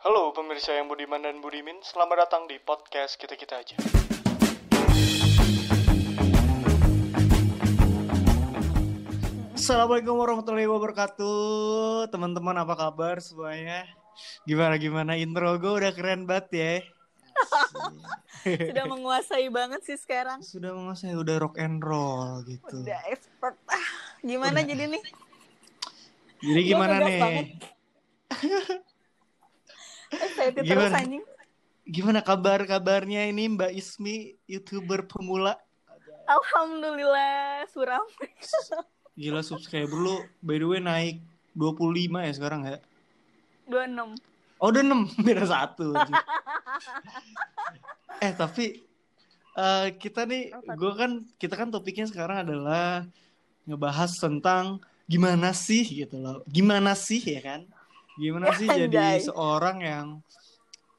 Halo pemirsa yang budiman dan budimin, selamat datang di podcast kita-kita aja. Assalamualaikum warahmatullahi wabarakatuh Teman-teman apa kabar semuanya Gimana-gimana intro gue udah keren banget ya Sudah menguasai banget sih sekarang. Sudah menguasai, udah rock and roll gitu Udah expert. Ah, gimana Udah. jadi nih? Jadi gimana nih? Excited Gimana? terus anjing. Gimana kabar-kabarnya ini Mbak Ismi, Youtuber pemula Alhamdulillah suram. Gila subscriber lu by the way naik 25 ya sekarang ya 26. Oh udah 6 beda satu. Eh tapi eh, kita nih gue kan kita kan topiknya sekarang adalah ngebahas tentang gimana sih gitu loh gimana sih ya kan gimana sih jadi Anjay. seorang yang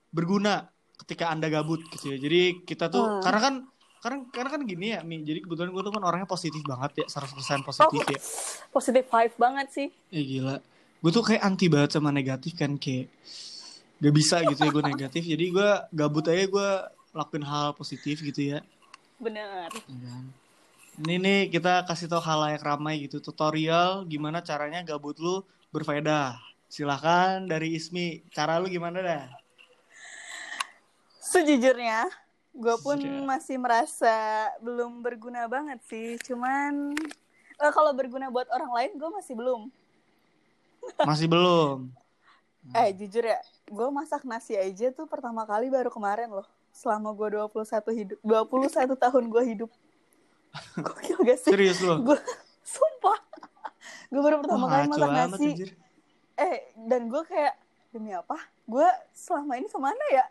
berguna ketika anda gabut gitu ya jadi kita tuh Hmm. karena kan karena karena kan gini ya Mi jadi kebetulan gue tuh kan orangnya positif banget ya 100% positif ya Positive vibe banget sih. Ya gila. Gue tuh kayak anti banget sama negatif kan kayak gak bisa gitu ya gue negatif. Jadi gue gabut aja gue lakuin hal positif gitu ya. Bener. Ya kan? Ini nih kita kasih tau halayak ramai gitu tutorial gimana caranya gabut lu berfaedah. Silahkan dari Ismi, cara lu gimana dah? Sejujurnya, gue pun Sejujurnya. masih merasa belum berguna banget sih. Cuman eh, kalau berguna buat orang lain, gue masih belum. Masih belum. Eh, jujur ya, gue masak nasi aja tuh pertama kali baru kemarin loh. Selama gue 21 hidup, 21 tahun gue hidup. Gokil gak sih? Serius lu? Gue, sumpah. Gue baru pertama Wah, kali masak nasi. anjir. Eh, dan gue kayak, demi apa? Gue selama ini ke mana ya?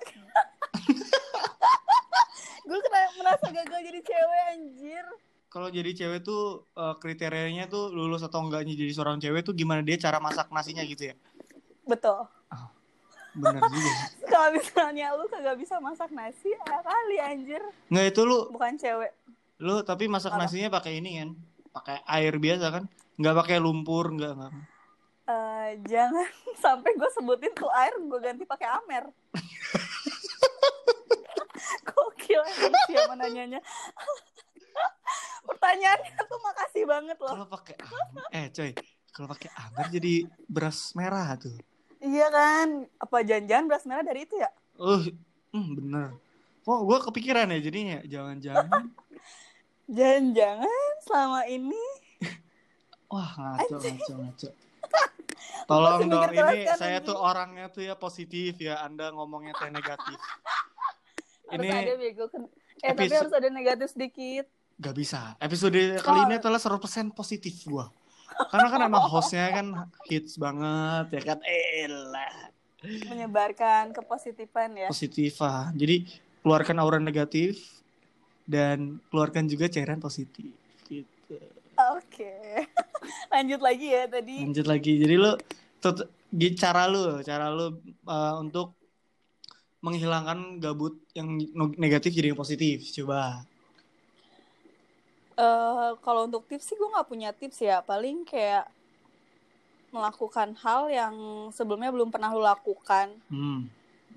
gue kena merasa gagal jadi cewek anjir. Kalau jadi cewek tuh eh, kriterianya tuh lulus atau enggaknya jadi seorang cewek tuh gimana dia cara masak nasinya gitu ya? Betul. Bener juga. Kalau misalnya lu kagak bisa masak nasi, ya kali anjir. Nggak itu lu Bukan cewek. Lu tapi masak Apa? nasinya pakai ini kan? Pakai air biasa kan? Nggak pakai lumpur, nggak nggak. Eh, jangan sampai gue sebutin tuh air gue ganti pakai amer. Gokil siapa nanyanya. Pertanyaannya tuh makasih banget loh. Kalau pakai amer, eh coy, kalau pakai amer jadi beras merah tuh. Iya kan? Apa jangan-jangan beras merah dari itu ya? Oh, hmm, bener. Kok gue kepikiran ya jadinya? Jangan-jangan. Jangan-jangan selama ini Wah ngaco, ngaco, ngaco. Tolong dong, ini kan, saya tuh orangnya tuh ya positif ya. Anda ngomongnya teh negatif. harus Ini ada bego. Eh tapi episode- harus ada negatif sedikit. Gak bisa. Episode kali ini adalah 100% positif gua. Karena kan emang hostnya kan hits banget ya kan. Elah. Menyebarkan kepositifan ya. Positif ah. Jadi keluarkan aura negatif dan keluarkan juga cairan positif. Gitu. Oke. Lanjut lagi ya tadi. Lanjut lagi. Jadi lu tut- cara lu, cara lu uh, untuk menghilangkan gabut yang negatif jadi yang positif. Coba. Eh, kalau untuk tips sih gue nggak punya tips ya paling kayak melakukan hal yang sebelumnya belum pernah lu lakukan Hmm.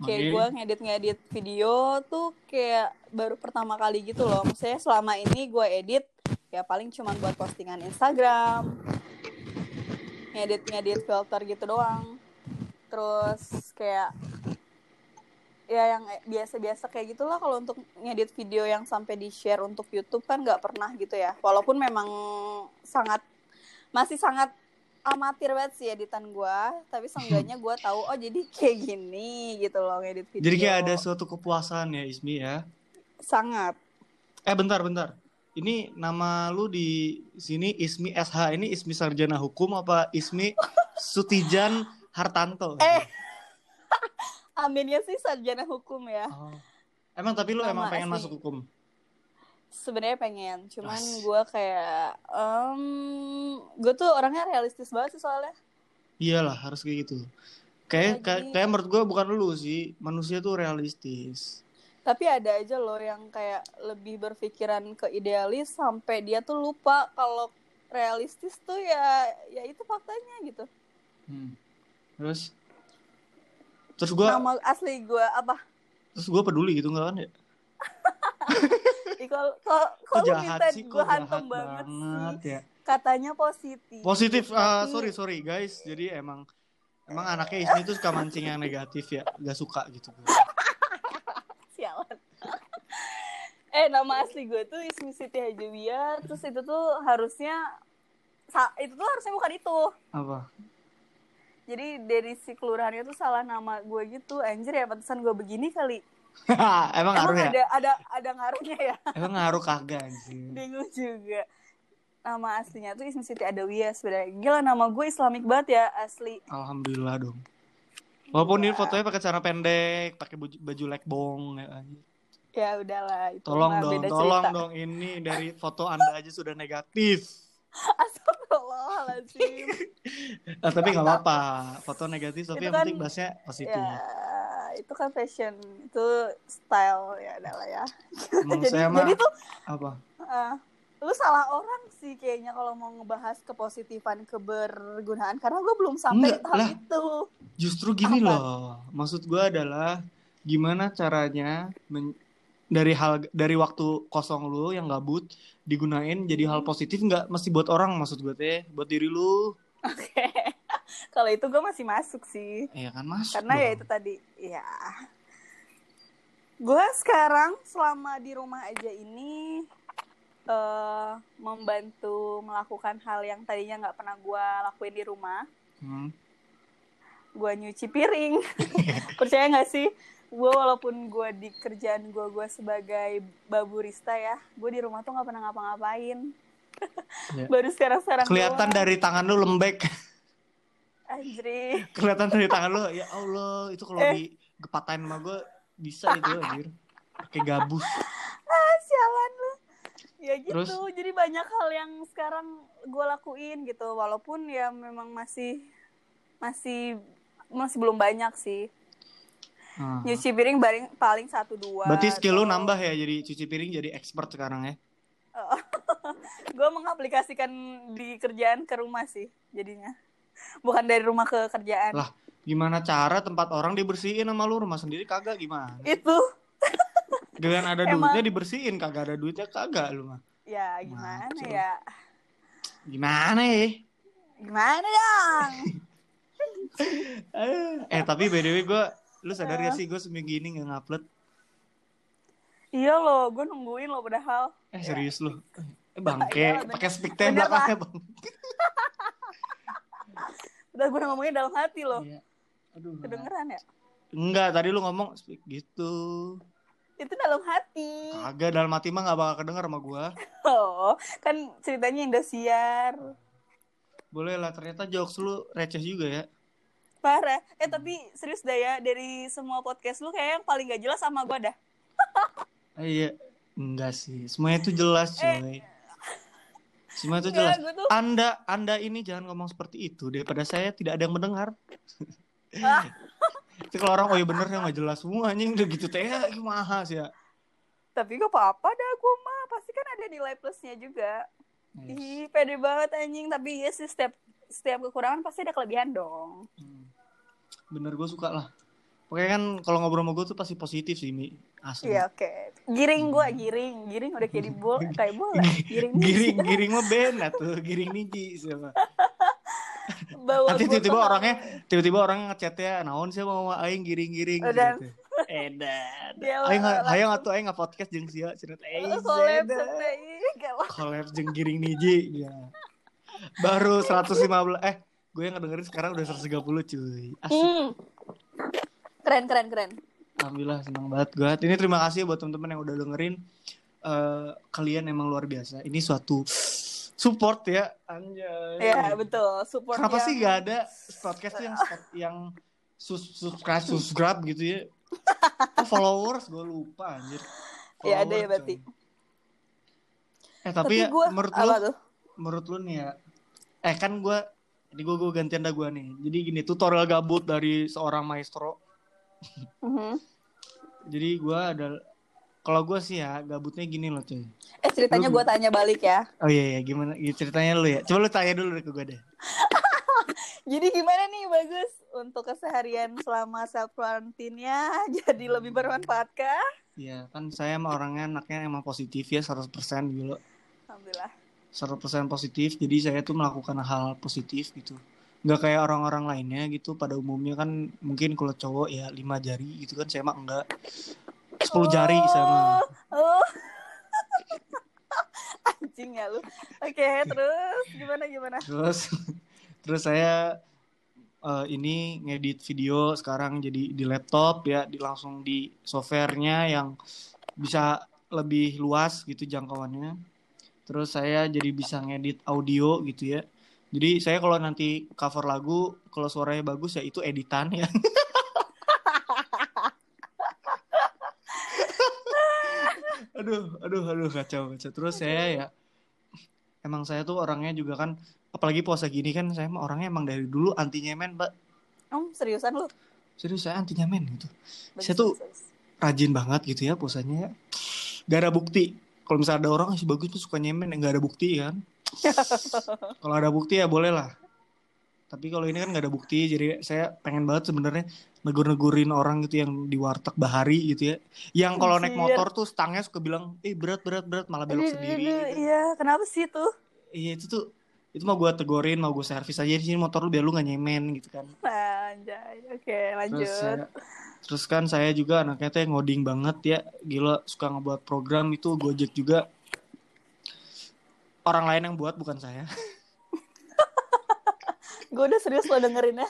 kayak gue ngedit-ngedit video tuh kayak baru pertama kali gitu loh maksudnya selama ini gue edit ya paling cuman buat postingan Instagram ngedit-ngedit filter gitu doang terus kayak ya yang biasa-biasa kayak gitulah kalau untuk ngedit video yang sampai di share untuk YouTube kan nggak pernah gitu ya walaupun memang sangat masih sangat amatir banget sih editan gue tapi seenggaknya gue tahu oh jadi kayak gini gitu loh ngedit video Jadi kayak ada suatu kepuasan ya Ismi ya. sangat Eh bentar bentar. Ini nama lu di sini Ismi SH ini Ismi Sarjana Hukum apa Ismi Sutijan Hartanto? Eh. aminnya sih sarjana hukum ya Oh. Emang tapi lu Nama emang pengen asli. masuk hukum? sebenarnya pengen cuman gue kayak gue tuh orangnya realistis banget sih soalnya Iyalah harus kayak gitu. Kayak Ya, kayak, jadi- kayak menurut gue bukan lu sih manusia tuh realistis. Tapi ada aja loh yang kayak lebih berpikiran ke idealis sampai dia tuh lupa kalau realistis tuh ya ya itu faktanya gitu Hmm. Terus terus gue Nama asli gue apa? terus gue peduli gitu nggak kan ya Kalau kalau minta gue hantem banget, banget sih. ya Katanya positif. positif Tapi- sorry sorry guys jadi emang emang anaknya Ismi tuh suka mancing yang negatif ya gak suka gitu Sialan. Eh nama asli gue tuh Ismi Siti Hajawia terus itu tuh harusnya sa- itu tuh harusnya bukan itu. Apa? Jadi dari si kelurahannya tuh salah nama gue gitu. Anjir ya pantesan gue begini kali. Emang ngaruh emang ya ada ada ada ngaruhnya ya? Emang ngaruh kagak anjing? Bingung juga. Nama aslinya tuh Ismi Siti Adawiyah sebenarnya. Gila nama gue Islamik banget ya asli. Alhamdulillah dong. Walaupun ini fotonya pakai celana pendek pakai baju, baju lekbong ya kan. Ya udahlah itu tolong dong beda tolong cerita. dong ini dari foto anda aja sudah negatif. Astagfirullahaladzim. Ah, tapi nggak apa-apa foto negatif tapi Itu yang kan- penting bahasnya positif. Ya itu kan fashion itu style ya adalah ya. Jadi saya mah jadi tuh apa? eh, lu salah orang sih kayaknya kalau mau ngebahas kepositifan kebergunaan karena gue belum sampai Enggak tahap lah. itu. Justru gini Apa? loh, maksud gue adalah gimana caranya men- dari hal dari waktu kosong lu yang gabut digunain jadi hal positif nggak? Mesti buat orang maksud gue teh buat diri lu. Oke. Kalau itu gue masih masuk sih. Ya kan masuk karena ya dong. itu tadi ya gue sekarang selama di rumah aja ini eh membantu melakukan hal yang tadinya nggak pernah gue lakuin di rumah. Hmm. gue nyuci piring. Percaya nggak sih gue walaupun gue di kerjaan gue gue sebagai baburista ya gue di rumah tuh nggak pernah ngapa-ngapain. Ya. baru sekarang sekarang kelihatan dari tangan lu lembek. Anjri. Kelihatan dari tangan lu ya Allah itu kalau Eh. digepatain sama gue bisa itu anjir. Pakai gabus. Ah sialan lu. Ya gitu Terus? jadi banyak hal yang sekarang gue lakuin gitu walaupun ya memang masih masih masih belum banyak sih Ah. nyuci piring paling paling satu dua berarti skill lu nambah ya jadi cuci piring jadi expert sekarang ya? Gue mengaplikasikan di kerjaan ke rumah sih jadinya. Bukan dari rumah ke kerjaan. Lah. gimana cara tempat orang dibersihin sama lu? Rumah sendiri kagak gimana? Itu. Dengan ada Emang- duitnya dibersihin kagak ada duitnya kagak lu mah. Ya gimana ya? Gimana ya gimana dong? Eh tapi by the way gue lu sadar gak sih gue seminggu ini nggak ngupload? Iya loh gue nungguin loh padahal. Eh serius lu? Eh bangke. Iyalah, bener. pakai speak lah. belakangnya bang udah gue ngomongin dalam hati loh. Iya. aduh kedengeran ya? Enggak tadi lu ngomong speak gitu. Itu dalam hati. Kagak dalam hati mah nggak bakal kedenger sama gue oh kan ceritanya Indosiar. Boleh lah ternyata jokes lu receh juga ya parah. Eh tapi serius dah ya dari semua podcast lu kayak yang paling gak jelas sama gue dah. Eh, iya. Enggak sih. Semuanya itu jelas cuy semua itu jelas. Enggak, tuh anda anda ini jangan ngomong seperti itu. Daripada saya tidak ada yang mendengar. Ah. itu kalau orang oh iya bener ya nggak jelas semua anjing. Udah gitu teh ya gimana sih ya. Tapi gak apa-apa dah gue mah. Pasti kan ada nilai plusnya juga. Yes. ih pede banget anjing. Tapi ya sih setiap setiap kekurangan pasti ada kelebihan dong. Hmm. bener gue suka lah. Pokoknya kan kalau ngobrol sama gue tuh pasti positif sih mi. Asli. Iya oke. Giring gue giring. Giring udah kayak di bola kayak bola giring giring giring mah band tuh giring niji siapa? Bawa nanti tiba-tiba orangnya tiba-tiba orang ngechatnya naon sih mau aing? Giring-giring gitu. edan. Aing hayang atuh aing nge-podcast jeung sia cenah Oh, collab collab jeung giring niji ya baru 115 eh gue yang ngedengerin sekarang udah 130 cuy. Asik. Hmm. keren keren keren. Alhamdulillah senang banget. Gue ini terima kasih buat teman-teman yang udah dengerin. Eh, kalian emang luar biasa. Ini suatu support ya. Anjay. Ya betul. Support Kenapa yang- sih gak ada podcast yang yang sus subscribe subscribe gitu ya? Oh, followers? Gue lupa anjir. Ya, ada ya berarti. Eh tapi, ya, gua menurut lu tuh? menurut lu nih ya eh kan gue ini gue gue gantian dah gue nih. Jadi gini tutorial gabut dari seorang maestro. Mhm. Jadi gue ada kalau gue sih ya gabutnya gini loh cuy. eh ceritanya gue tanya balik ya Oh iya iya gimana gitu ceritanya lu ya. Coba lu tanya dulu ke gue deh. Jadi gimana nih bagus untuk keseharian selama self quarantine-nya jadi lebih bermanfaat kah? Iya, kan saya emang orangnya anaknya emang positif ya 100% gitu. Alhamdulillah. 100% positif. Jadi saya tuh melakukan hal positif gitu. Nggak kayak orang-orang lainnya gitu. Pada umumnya kan mungkin kalau cowok ya 5 jari gitu kan. Saya mah enggak. 10 jari saya mah. Oh. Anjing ya lu. Oke, terus gimana gimana? Terus terus saya eh, ini ngedit video sekarang jadi di laptop ya, di langsung di softwarenya yang bisa lebih luas gitu jangkauannya. Terus saya jadi bisa ngedit audio gitu ya. Jadi saya kalau nanti cover lagu, kalau suaranya bagus ya itu editan ya. aduh, aduh, aduh kacau, kacau. Terus saya ya emang saya tuh orangnya juga kan apalagi puasa gini kan saya mah orangnya emang dari dulu anti nyemen, Mbak. Om, seriusan lu? Serius saya anti nyemen gitu. Bagus, Saya tuh- bagus. Rajin banget gitu ya puasanya ya. Gak ada bukti. Kalau misalnya ada orang yang bagus tuh suka nyemen, nggak ada bukti kan. Kalau ada bukti ya boleh lah. Tapi kalau ini kan nggak ada bukti, jadi saya pengen banget sebenarnya negur-negurin orang gitu yang di warteg bahari gitu ya. Yang kalau naik motor tuh stangnya suka bilang, eh berat berat berat malah belok sendiri. gitu. Iya, kenapa sih tuh? Iya itu tuh itu mau gue tegorin, mau gue servis aja di sini motor lu biar lu nggak nyemen gitu kan. Anjay. Oke, lanjut. Terus saya, terus kan saya juga anaknya tuh ngoding banget ya, gila suka ngebuat program itu Gojek juga. Orang lain yang buat bukan saya. Gue udah serius lo dengerin ya.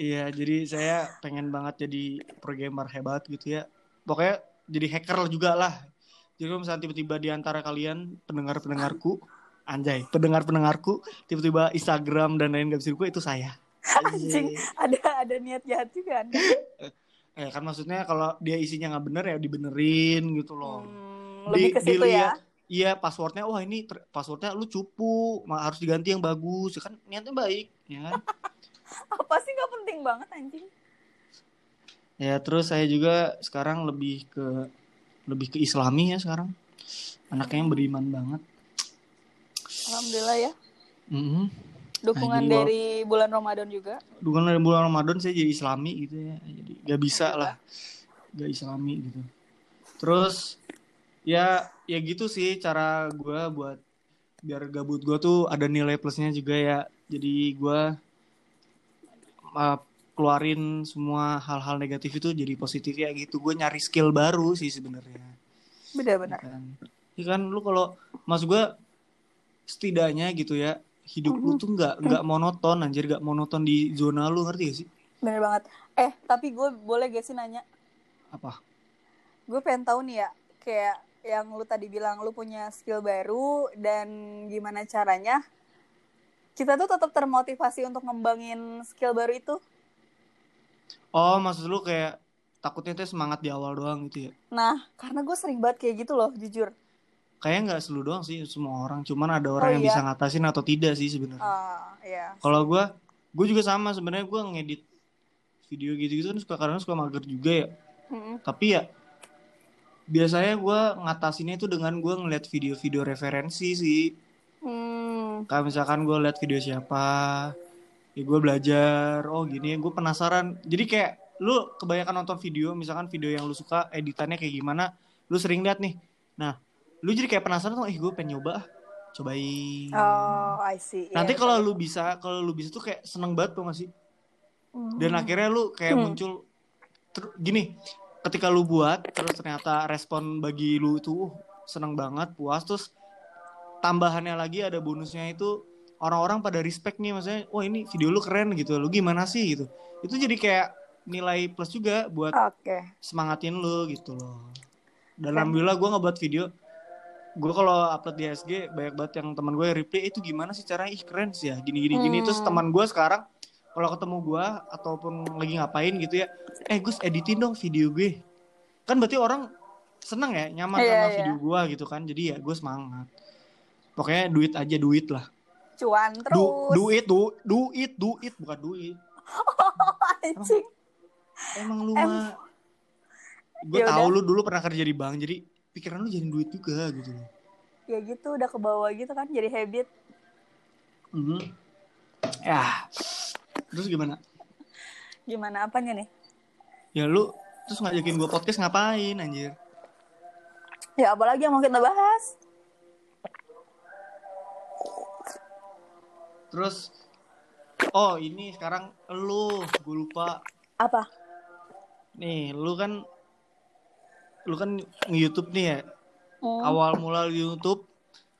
Iya, jadi saya pengen banget jadi programmer hebat gitu ya. Pokoknya jadi hacker juga lah. Jadi kalau misalnya tiba-tiba di antara kalian pendengar-pendengarku, anjay, pendengar-pendengarku, tiba-tiba Instagram dan lain gak bisa itu saya. Anjing, ada ada niat jahat juga Anda. Eh kan maksudnya kalau dia isinya nggak bener ya dibenerin gitu loh. Hmm, lebih ke situ ya. Iya passwordnya wah ini passwordnya lu cupu harus diganti yang bagus ya kan niatnya baik ya kan Apa sih nggak penting banget anjing? ya terus saya juga sekarang lebih ke lebih ke Islami ya sekarang anaknya yang beriman banget Alhamdulillah ya. Mhm. Dukungan Nah, dari bulan Ramadan juga. Bukan dari bulan Ramadan saya jadi Islami gitu ya. Jadi gak bisa lah. Gak Islami gitu. Terus ya ya gitu sih cara gue buat biar gabut gue tuh ada nilai plusnya juga ya. Jadi gue uh, keluarin semua hal-hal negatif itu jadi positif ya gitu. Gue nyari skill baru sih sebenarnya. Benar-benar. kan? Ya kan? Lu kalau mas gue setidaknya gitu ya hidup lu tuh nggak nggak monoton anjir nggak monoton di zona lu ngerti gak sih Bener banget. Eh, tapi gue boleh gak sih nanya? apa Gue pengen tahu nih ya, kayak yang lu tadi bilang lu punya skill baru dan gimana caranya kita tuh tetap termotivasi untuk ngembangin skill baru itu. oh maksud lu kayak takutnya tuh semangat di awal doang gitu ya Nah, karena gue sering banget kayak gitu loh, jujur. Kayaknya nggak selu doang sih semua orang cuman ada orang Oh, yang iya? bisa ngatasin atau tidak sih sebenarnya Ah, ya. kalau gue gue juga sama sebenarnya gue ngedit video gitu-gitu kan suka kadang suka mager juga ya Mm-mm. tapi ya biasanya gue ngatasinnya itu dengan gue ngeliat video-video referensi sih Hmm. kayak misalkan gue liat video siapa ya gue belajar oh gini gue penasaran jadi kayak lu kebanyakan nonton video misalkan video yang lu suka editannya kayak gimana lu sering liat nih nah lu jadi kayak penasaran tuh eh gue pengen nyoba ah. cobain Oh, I see. Iya, nanti betul, kalau betul. lu bisa kalau lu bisa tuh kayak seneng banget tuh masih Hmm. dan akhirnya lu kayak Hmm. muncul ter- gini ketika lu buat terus ternyata respon bagi lu itu uh, seneng banget puas terus tambahannya lagi ada bonusnya itu orang-orang pada respect nih maksudnya wah ini video lu keren gitu lu gimana sih gitu itu jadi kayak nilai plus juga buat Oke. semangatin lu gitu loh dan alhamdulillah gue ngebuat video gue kalau upload di SG banyak banget yang teman gue reply itu gimana sih caranya ih keren sih ya gini gini gini Hmm. terus teman gue sekarang kalau ketemu gue ataupun lagi ngapain gitu ya eh Gus editin dong video gue kan berarti orang seneng ya nyaman Iya, sama iya. video gue gitu kan jadi ya gue semangat pokoknya duit aja duit lah Cuan terus. du duit du duit duit bukan duit Anjing. emang lu Em- mah gue Ya tahu lu dulu pernah kerja di bank jadi pikiran lu jadi duit juga gitu loh Ya gitu udah ke bawah gitu kan jadi habit. Mhm. Ya, terus gimana Gimana apanya nih? ya lu terus ngajakin gue podcast ngapain anjir Ya apalagi yang mau kita bahas? terus oh ini sekarang lu gue lupa Apa? nih lu kan lu kan nge-youtube nih ya? Hmm. awal mula di YouTube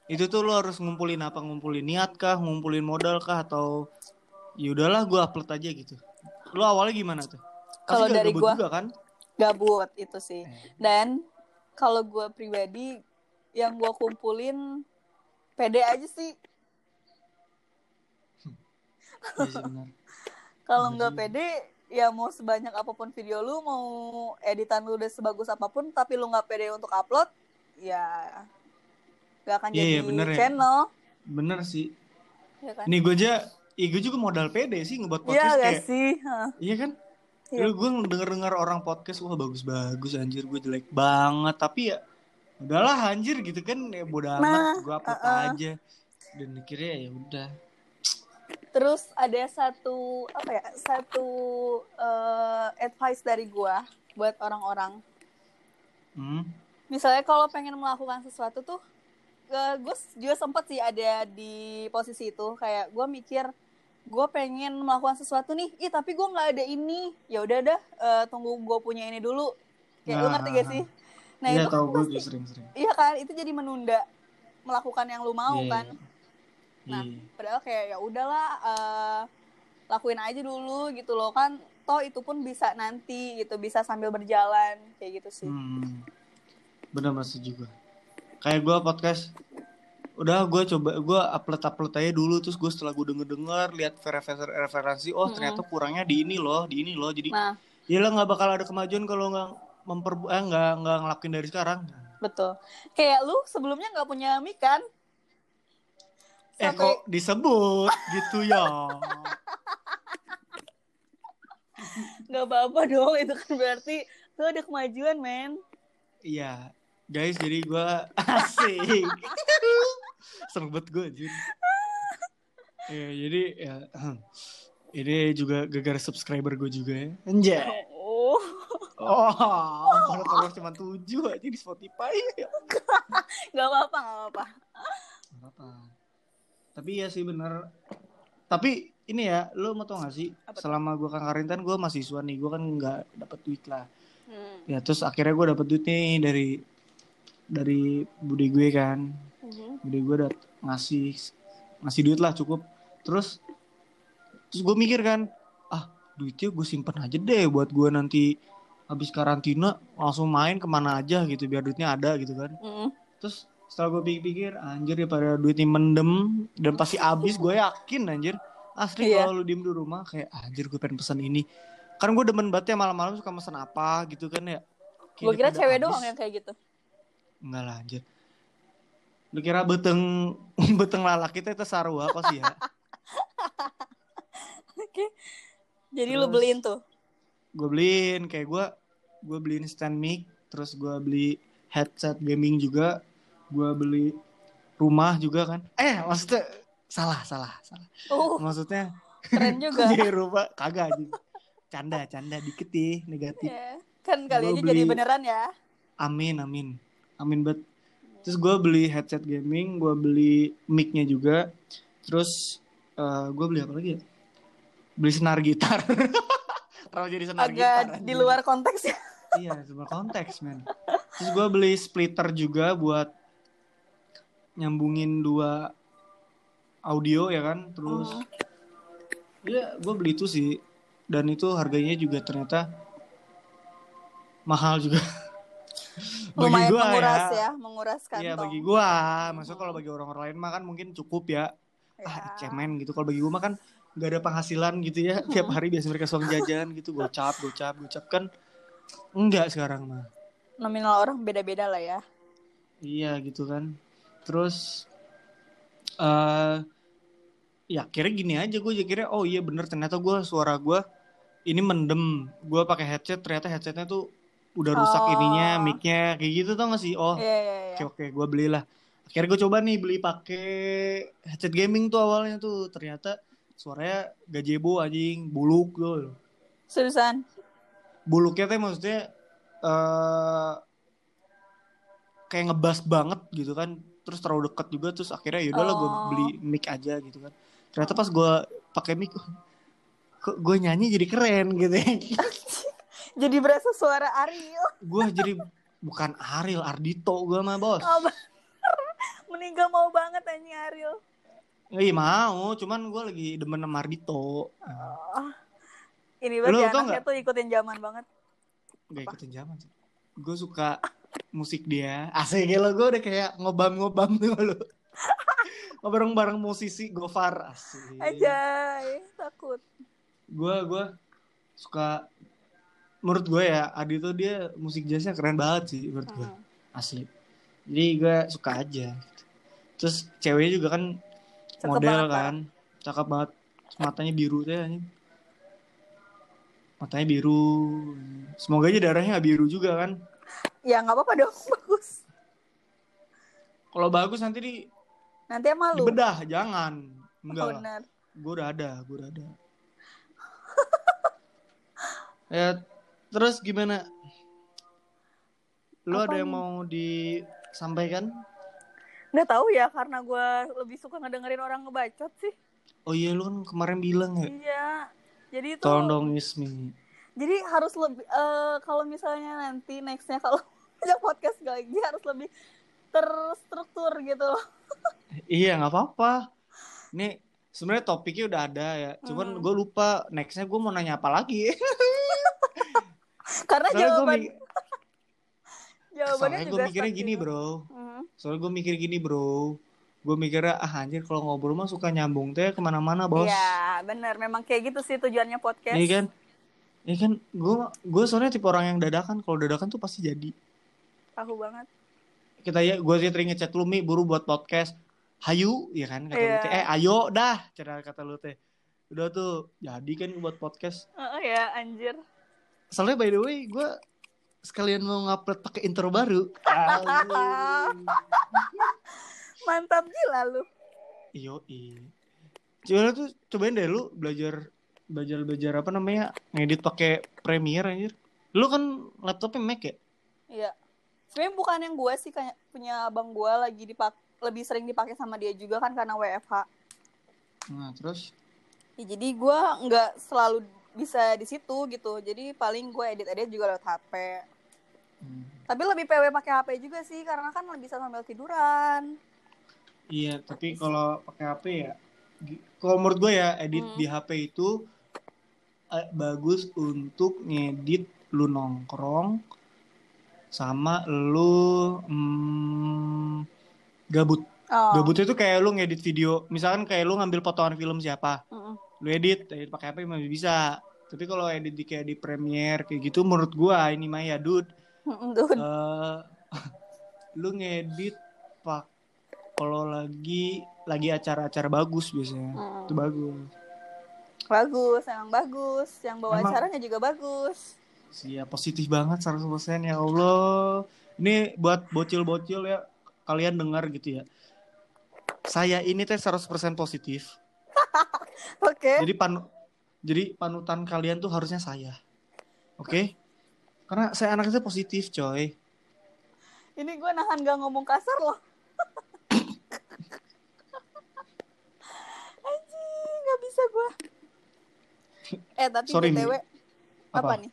itu tuh lo harus ngumpulin apa? Ngumpulin niat kah? Ngumpulin modal kah? Atau ya udahlah gue upload aja gitu. Lo awalnya gimana tuh? Kalau dari gua- juga kan? Gabut itu sih. Eh. Dan kalau gue pribadi yang gue kumpulin pede aja sih. Iya sih benar. Kalau Bener nggak pede, ya mau sebanyak apa pun video lu, mau editan lu udah sebagus apa pun, tapi lu nggak pede untuk upload, ya nggak akan Iya, jadi iya, bener ya. channel, bener sih ya kan? ini gue aja gue juga modal pede sih ngebuat Iya podcast gak kayak sih? Hah. iya kan Iya. Dulu gue denger-denger orang podcast wah bagus-bagus anjir gue jelek banget tapi ya udahlah anjir gitu kan ya bodo Nah, amat gue upload uh-uh. aja dan mikirnya ya udah Terus ada satu apa ya? Satu eh, advice dari gua buat orang-orang. hmm. Misalnya kalau pengen melakukan sesuatu tuh, gue juga sempet sih ada di posisi itu. Kayak gue mikir, gue pengen melakukan sesuatu nih, ih tapi gue nggak ada ini. Ya udah dah, eh, tunggu gue punya ini dulu. Kayak lu Nah, ngerti gak sih? Nah iya itu kan gue sering-sering iya kan? Itu jadi menunda melakukan yang lu mau Iya, kan. Nah, Iya. padahal kayak ya udahlah eh, lakuin aja dulu gitu loh kan toh itu pun bisa nanti gitu bisa sambil berjalan kayak gitu sih Hmm. Bener masih juga. Kayak gue podcast, udah gue coba gue upload upload aja dulu terus gue setelah gue denger denger lihat referensi referensi oh Mm-mm. ternyata kurangnya di ini loh di ini loh jadi nah ya lah nggak bakal ada kemajuan kalau nggak memper eh, nggak nggak ngelakuin dari sekarang. betul kayak lu sebelumnya nggak punya mic kan Eh Sampai- kok disebut gitu ya? nggak apa-apa dong itu kan berarti lu ada kemajuan men Iya guys jadi gue asik. Seneng banget gue anjir. Ya jadi ya ini juga gara-gara subscriber gue juga ya. Anjay. oh Oh, kalau follower cuma tujuh aja di Spotify ya. nggak apa-apa nggak apa-apa Nggak apa. Tapi ya sih bener. Tapi ini ya, lo mau tau gak sih? Apa? Selama gue kan karintan, gue mahasiswa nih. Gue kan nggak dapet duit lah. hmm. Ya terus akhirnya gue dapet duit nih dari dari bude gue kan. Mhm. Bude gue udah ngasih ngasih duit lah cukup. Terus terus gue mikir kan, ah duitnya gue simpen aja deh buat gue nanti habis karantina langsung main ke mana aja gitu biar duitnya ada gitu kan. Mhm. Terus setelah gue pikir-pikir anjir ya pada duitnya mendem dan pasti habis gue yakin anjir. Asli Iya. kalau lu diem di rumah kayak anjir gue pengen pesan ini. Kan gue demen banget ya malam-malam suka pesan apa gitu kan ya. Gue kira cewek habis. doang yang kayak gitu. Enggak lah anjir. Lu kira beteng beteng lalak kita itu sarua apa sih ya? Oke. Jadi lu Terus- beliin tuh? Gue beliin kayak gue gue beliin stand mic terus gue beli headset gaming juga gue beli rumah juga kan eh maksudnya salah salah salah uh maksudnya keren juga Jadi rumah kagak aja. Canda, canda dikit nih negatif. Ya, kan kali Gua aja jadi beli- beneran ya Amin, amin. Amin bet. Terus gue beli headset gaming, gue beli mic-nya juga. Terus gue beli apa lagi ya? Beli senar gitar. Kalau jadi senar gitar. agak di anjing. luar konteks ya Iya, sebuah konteks, men. Terus gue beli splitter juga buat nyambungin dua audio ya kan. Terus Hmm. Iya, gue beli itu sih. Dan itu harganya juga ternyata mahal juga. bagi lumayan gue menguras ya. ya, menguras kantong Iya, bagi gue. Maksudnya kalau bagi orang-orang lain mah kan mungkin cukup ya. Ya. Ah, cemen gitu. Kalau bagi gue mah kan gak ada penghasilan gitu ya. Tiap hari biasa mereka suang jajan gitu. Gocap, gocap, gocap kan. Enggak sekarang mah. nominal orang beda-beda lah ya Iya gitu kan. Terus eh ya kira gini aja gue kira oh iya bener ternyata gue suara gue ini mendem. Gue pakai headset ternyata headsetnya tuh udah rusak Oh. ininya, mic-nya kayak gitu tau gak sih? Oh, Iya iya iya. oke oke gue belilah. Akhirnya gue coba nih beli pakai headset gaming tuh awalnya tuh ternyata suaranya gajebo anjing buluk gitu Seriusan. buluknya teh maksudnya eh kayak ngebas banget gitu kan terus terlalu dekat juga terus akhirnya yaudah lah gue Oh. beli mic aja gitu kan ternyata pas gue pakai mic kok gue nyanyi jadi keren gitu ya Jadi berasa suara Ariel. gue jadi bukan Ariel Ardito gue mah bos Oh. Meninggal mau banget anjing Ariel. Iya mau cuman gue lagi demen sama Ardito Oh. Ini berarti anaknya tuh ikutin zaman banget. gak ikutin zaman sih gue suka musik dia. Asik lo gue udah kayak ngobam ngobam tuh lo bareng bareng musisi Gofar asik. Aja, takut. gue gue suka menurut gue ya Adi tuh dia musik jazznya keren banget sih menurut gue Hmm. asli jadi gue suka aja. Terus ceweknya juga kan Cakep model banget, kan. Cakep banget. Matanya biru teh anjing. matanya biru. Semoga aja darahnya gak biru juga kan Ya nggak apa-apa dong, bagus. kalau bagus nanti di Nanti emang lu. dibedah jangan enggak Oh, gue udah ada gue udah ada ya terus gimana lu Apa ada yang nih? mau disampaikan Nggak tahu ya, karena gue lebih suka ngedengerin orang ngebacot sih. oh iya lu kan kemarin bilang ya Iya. Jadi itu. tolong dong Ismi Jadi harus lebih. eh, kalau misalnya nanti nextnya kalau ajak podcast lagi harus lebih terstruktur gitu loh. iya nggak apa-apa ini sebenarnya topiknya udah ada ya cuman Hmm. gue lupa nextnya gue mau nanya apa lagi Karena soalnya jawaban jawabannya soalnya gue mikirnya gini bro Hmm. soalnya gue mikir gini bro gue mikirnya ah anjir kalau ngobrol mah suka nyambung teh ke mana-mana bos Iya, bener. Memang kayak gitu sih tujuannya podcast. Iya kan? Iya kan? Gue gue soalnya tipe orang yang dadakan. Kalau dadakan tuh pasti jadi. Tahu banget. Kita ya, gue sih teringat chat lu Mi, buru buat podcast. Hayu, ya kan? Kata lu Iya. teh. Eh, ayo dah, cara kata lu teh. Udah tuh, jadi kan buat podcast. Oh ya, anjir. Soalnya by the way, gue sekalian mau ngupload pakai intro baru. Mantap gila lu. Iyo, Coba tuh cobain deh lu belajar belajar belajar apa namanya ngedit pakai Premiere anjir. Lu kan laptopnya Mac ya? Iya. Sebenarnya bukan yang gue sih kayak punya abang gue lagi dipak lebih sering dipakai sama dia juga kan karena WFH. Nah, terus Ya, jadi gue nggak selalu bisa di situ gitu. Jadi paling gue edit-edit juga lewat HP. hmm. Tapi lebih PW pakai HP juga sih karena kan bisa sambil tiduran. Iya, tapi kalau pakai HP ya, kalau menurut gue ya edit Hmm. di HP itu eh, bagus untuk ngedit lu nongkrong sama lu mm, gabut. Oh. Gabut itu kayak lu ngedit video, misalkan kayak lu ngambil potongan film siapa, Mm-mm. lu edit, edit pakai HP masih bisa. Tapi kalau edit di kayak di Premiere kayak gitu, menurut gua ini mah ya, dude, eh lu ngedit pak kalau lagi lagi acara-acara bagus biasanya Mm. itu bagus Bagus, emang bagus. Yang bawa Emang- acaranya juga bagus. Iya positif banget 100% ya Allah ini buat bocil-bocil ya kalian dengar gitu ya saya ini teh 100% positif Oke. jadi panu jadi panutan kalian tuh harusnya saya oke karena saya anaknya positif coy Ini gue nahan gak ngomong kasar loh. Anjing, gak bisa gue. Eh, tapi Sorry, BTW, apa? Apa? nih?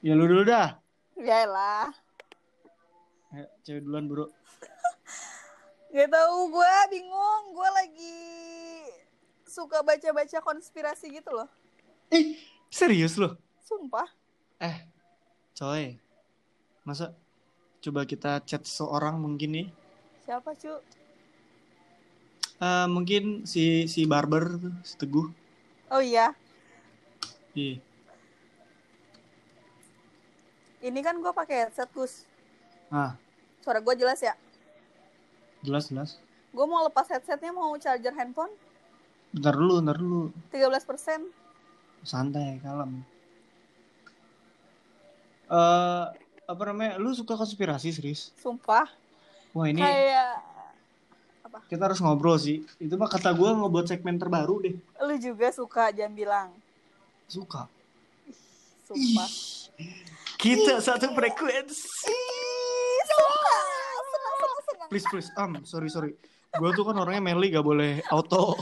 ya lu dulu dah Yaelah. Ayo, cewek duluan bro Gak tahu gue bingung. Gue lagi suka baca-baca konspirasi gitu loh. Ih, serius loh Sumpah. Eh, coy. Masa coba kita chat seorang mungkin nih. Siapa, cu? Eh, mungkin si si barber tuh, si Teguh. Oh iya. Iya. Ini kan gue pakai headset, Gus. Ah, Suara gue jelas ya? jelas jelas. Gue mau lepas headsetnya, mau charger handphone. Bentar dulu, bentar dulu. 13%. Santai, kalem. Eh, apa namanya? Lu suka konspirasi serius? Sumpah. Wah, ini Kayak... Apa? Kita harus ngobrol sih. Itu mah kata gue ngebuat segmen terbaru deh. Lu juga suka jangan bilang. Suka. Sumpah. Kita satu frekuensi. Ih, suka. Senang, senang, senang. Please, please. Um, sorry, sorry. Gue tuh kan orangnya manly gak boleh auto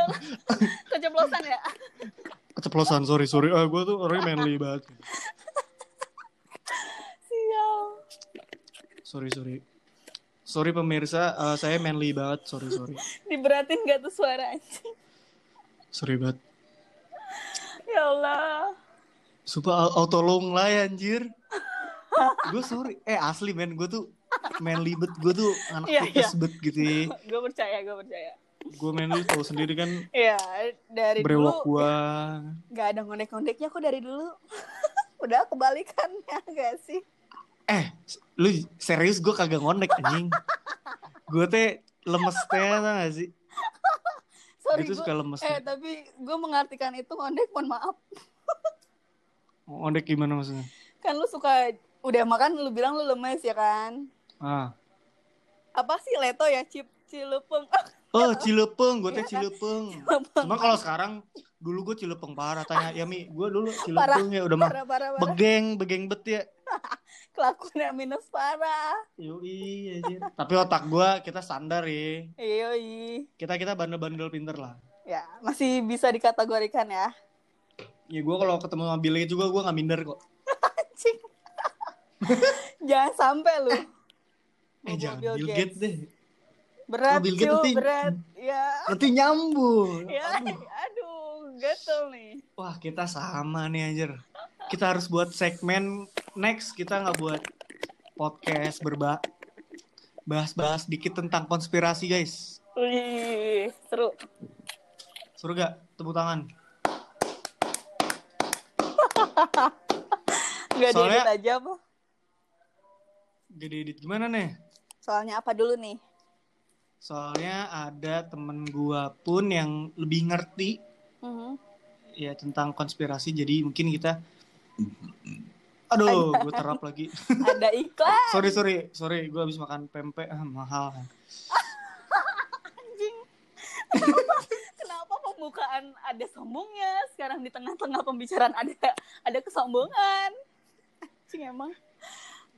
Keceplosan ya? keceplosan. Sorry, sorry. Ah, gue tuh orangnya manly banget. Sial. Sorry, sorry. Sorry pemirsa, eh, saya manly banget. Sorry, sorry. Diberatin gak tuh suara anjing? Sorry banget. Ya Allah. Sumpah au- auto long lah ya, anjir. gue sorry. Eh asli men, gue tuh manly bet. Gue tuh anak Iya, tipes iya. bet gitu ya. gue percaya, gue percaya. Gue manly tau sendiri kan Iya, dari brewok dulu gue. gak ada ngondek-ngondeknya kok dari dulu. Udah kebalikannya gak sih? Eh, lu serius gue kagak ngondek anjing. gue teh lemes teh gak sih? Sorry, gua- suka lemes. eh tapi gue mengartikan itu ngondek, mohon maaf. Ngondek gimana maksudnya? Kan lu suka, udah makan lu bilang lu lemes ya kan? Ah. Apa sih leto ya, cip cilupeng? Oh, Cilepeng, gue teh Iya kan? Cilepeng. Cuma kalau sekarang dulu gue Cilepeng parah tanya ya Mi, gue dulu. Cilepeng ya udah mah begeng, begeng bet ya. Kelakuannya minus parah. Yoi, anjir. Tapi otak gue kita standar ya. Yoi. Kita kita bandel-bandel pinter lah. Ya, masih bisa dikategorikan ya. Ya gue kalau ketemu sama Bill Gates juga gue nggak minder kok. Anjing. Jangan sampai lu. Eh Bobo jangan Bill Gates deh. Berat, Oh, Bill Gates nanti- berat. Ya. Nanti nyambung. Ya, aduh, gatel nih. Wah kita sama nih anjir. Kita harus buat segmen next kita nggak buat podcast berba bahas-bahas dikit tentang konspirasi guys. Wih, seru. Suruh gak? Tepuk tangan. Gak Soalnya- diedit aja apa? Gede edit gimana nih? Soalnya apa dulu nih? Soalnya ada temen gua pun yang lebih ngerti Mhm. ya tentang konspirasi jadi mungkin kita Aduh, gue terap lagi. Ada iklan sorry, sorry, sorry, gue habis makan pempek ah, mahal. anjing. Kenapa, kenapa pembukaan ada sombongnya? Sekarang di tengah-tengah pembicaraan ada ada kesombongan. Anjing emang.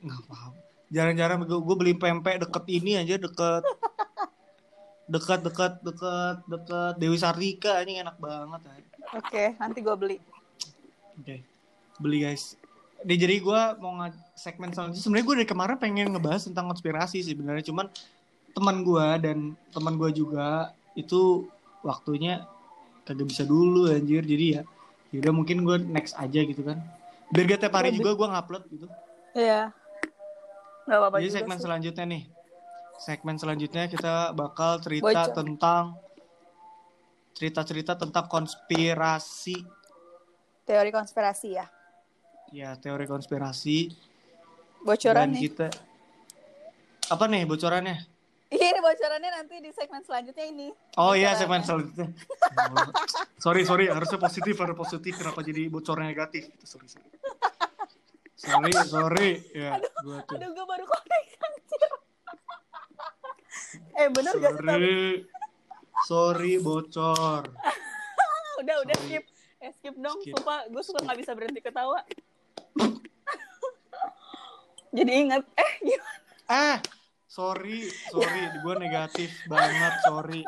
Nggak paham. Jarang-jarang gue, gue beli pempek deket ini aja deket dekat dekat dekat dekat Dewi Sartika ini enak banget ya. Oke, nanti gue beli. Oke, beli guys. Deh, jadi gue mau nge segmen selanjutnya. Sebenarnya gue dari kemarin pengen ngebahas tentang konspirasi sih sebenarnya. Cuman teman gue dan teman gue juga itu waktunya kagak bisa dulu anjir. Jadi ya, yaudah mungkin gue next aja gitu kan. Biar gak tiap hari Lebih- juga gue ngupload gitu. Iya. Gak apa-apa Jadi segmen sih. selanjutnya nih. Segmen selanjutnya kita bakal cerita Bocor. tentang cerita-cerita tentang konspirasi. Teori konspirasi ya. Ya, teori konspirasi. Bocoran dan nih. kita apa nih bocorannya? Iya, ini bocorannya nanti di segmen selanjutnya ini. Oh iya Bocorannya. segmen selanjutnya. sorry sorry harusnya positif harus positif kenapa jadi bocornya negatif? Sorry sorry. Sorry sorry ya gua tuh. Aduh, gue baru connect anjir. Eh, bener gak sih? Tapi? Sorry sorry bocor. Udah, udah Sorry. skip. Eh, skip dong. Skip. Sumpah, gue suka gak bisa berhenti ketawa. Jadi inget. Eh, gimana? Ah sorry sorry gue negatif banget sorry.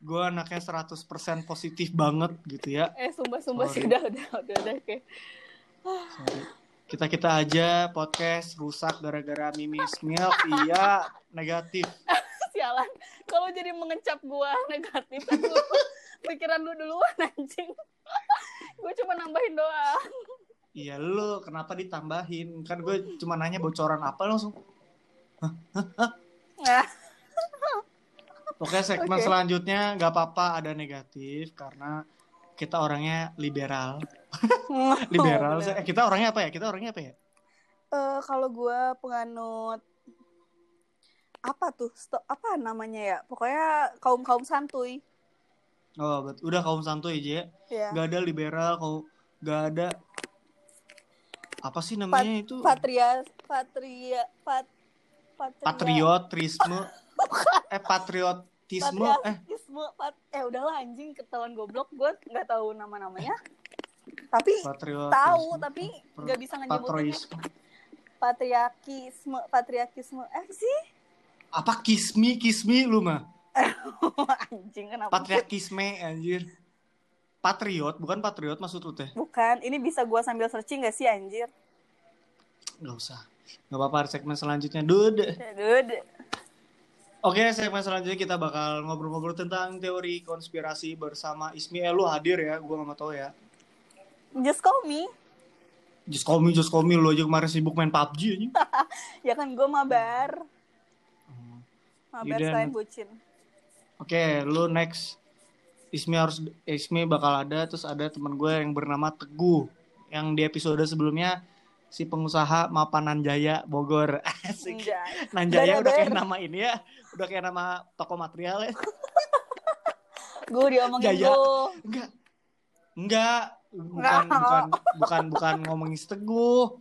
Gue anaknya 100% positif banget gitu ya. Eh, sumpah-sumpah sih. Sorry. Udah, udah, udah, udah. Oke. Sorry. Kita kita aja podcast rusak gara-gara mimis milk iya negatif. Sialan. Kalau jadi mengecap gue negatif, kan lu, pikiran lu duluan anjing. gue cuma nambahin doang. Iya lu kenapa ditambahin? Kan gue cuma nanya bocoran apa langsung. Nah, Pokoknya segmen Oke. selanjutnya nggak apa-apa ada negatif karena kita orangnya liberal. liberal. Oh, bener. eh, kita orangnya apa ya? Kita orangnya apa ya? Eh, kalau gue penganut apa tuh? Sto- apa namanya ya? Pokoknya kaum kaum santuy. Oh, bet- udah kaum santuy aja ya. ya Gak ada liberal, kau gak ada apa sih namanya itu? patria patria pat patria. Eh patriotisme eh. Patriotisme pat- eh udahlah anjing ketahuan goblok. Gue nggak tahu nama namanya tapi tahu tapi nggak bisa patriotisme patriarkisme patriarkisme eh sih apa kismi kismi lu mah anjing kenapa patriarkisme anjir patriot bukan patriot maksud lu teh bukan ini bisa gue sambil searching gak sih anjir nggak usah nggak apa-apa segmen selanjutnya dude Dude. Oke, segmen selanjutnya kita bakal ngobrol-ngobrol tentang teori konspirasi bersama Ismi. Eh, lu hadir ya, gua nggak mau tahu ya. just call me Just call me, just call me. Lu aja kemarin sibuk main PUBG aja. ya kan gue mabar mabar selain bucin Oke, lu next. Ismi harus Ismi bakal ada terus ada teman gue yang bernama Teguh yang di episode sebelumnya si pengusaha Mapanan Jaya Bogor. Asik. Anjay. Nanjaya udah kayak nama ini ya. Udah kayak nama toko material ya. gue diomongin Jaya. lu Enggak. Enggak. Bukan bukan bukan bukan ngomongin Teguh.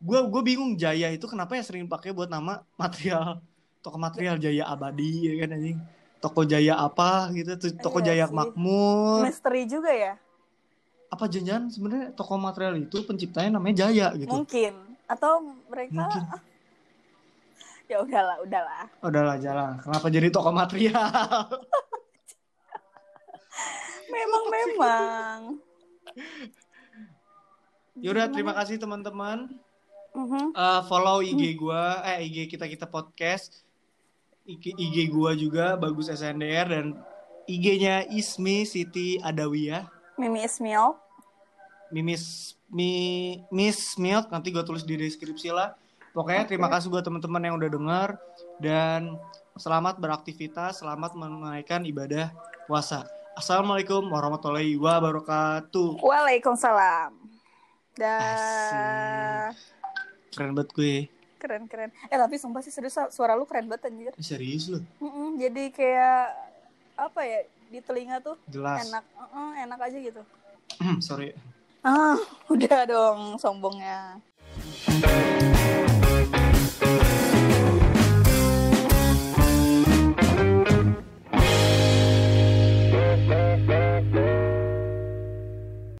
Gue gue bingung Jaya itu kenapa ya sering pakai buat nama material toko material Jaya Abadi ya kan anjing. Toko Jaya apa gitu toko Iya Jaya sih. Makmur. misteri juga ya Apa jangan sebenarnya toko material itu penciptanya namanya Jaya gitu. mungkin atau mereka Mungkin. ya udahlah udahlah Udahlah jalan. Kenapa jadi toko material? memang memang Yaudah terima kasih teman-teman. Eh, follow IG gua, eh IG kita kita podcast, IG, IG gua juga bagus SNDR dan IG-nya Ismi Siti Adawiyah, Mimi Ismail Mimis Mi Miss Milk nanti gua tulis di deskripsi lah. Pokoknya Oke. terima kasih buat teman-teman yang udah dengar dan selamat beraktivitas, selamat menunaikan ibadah puasa. Assalamualaikum warahmatullahi wabarakatuh. Waalaikumsalam dah. Keren banget gue. Keren keren eh tapi sumpah sih serius suara lu keren banget anjir Serius lu? Mm-mm, jadi kayak apa ya di telinga tuh Jelas. enak Mm-mm, enak aja gitu Sorry. ah udah dong sombongnya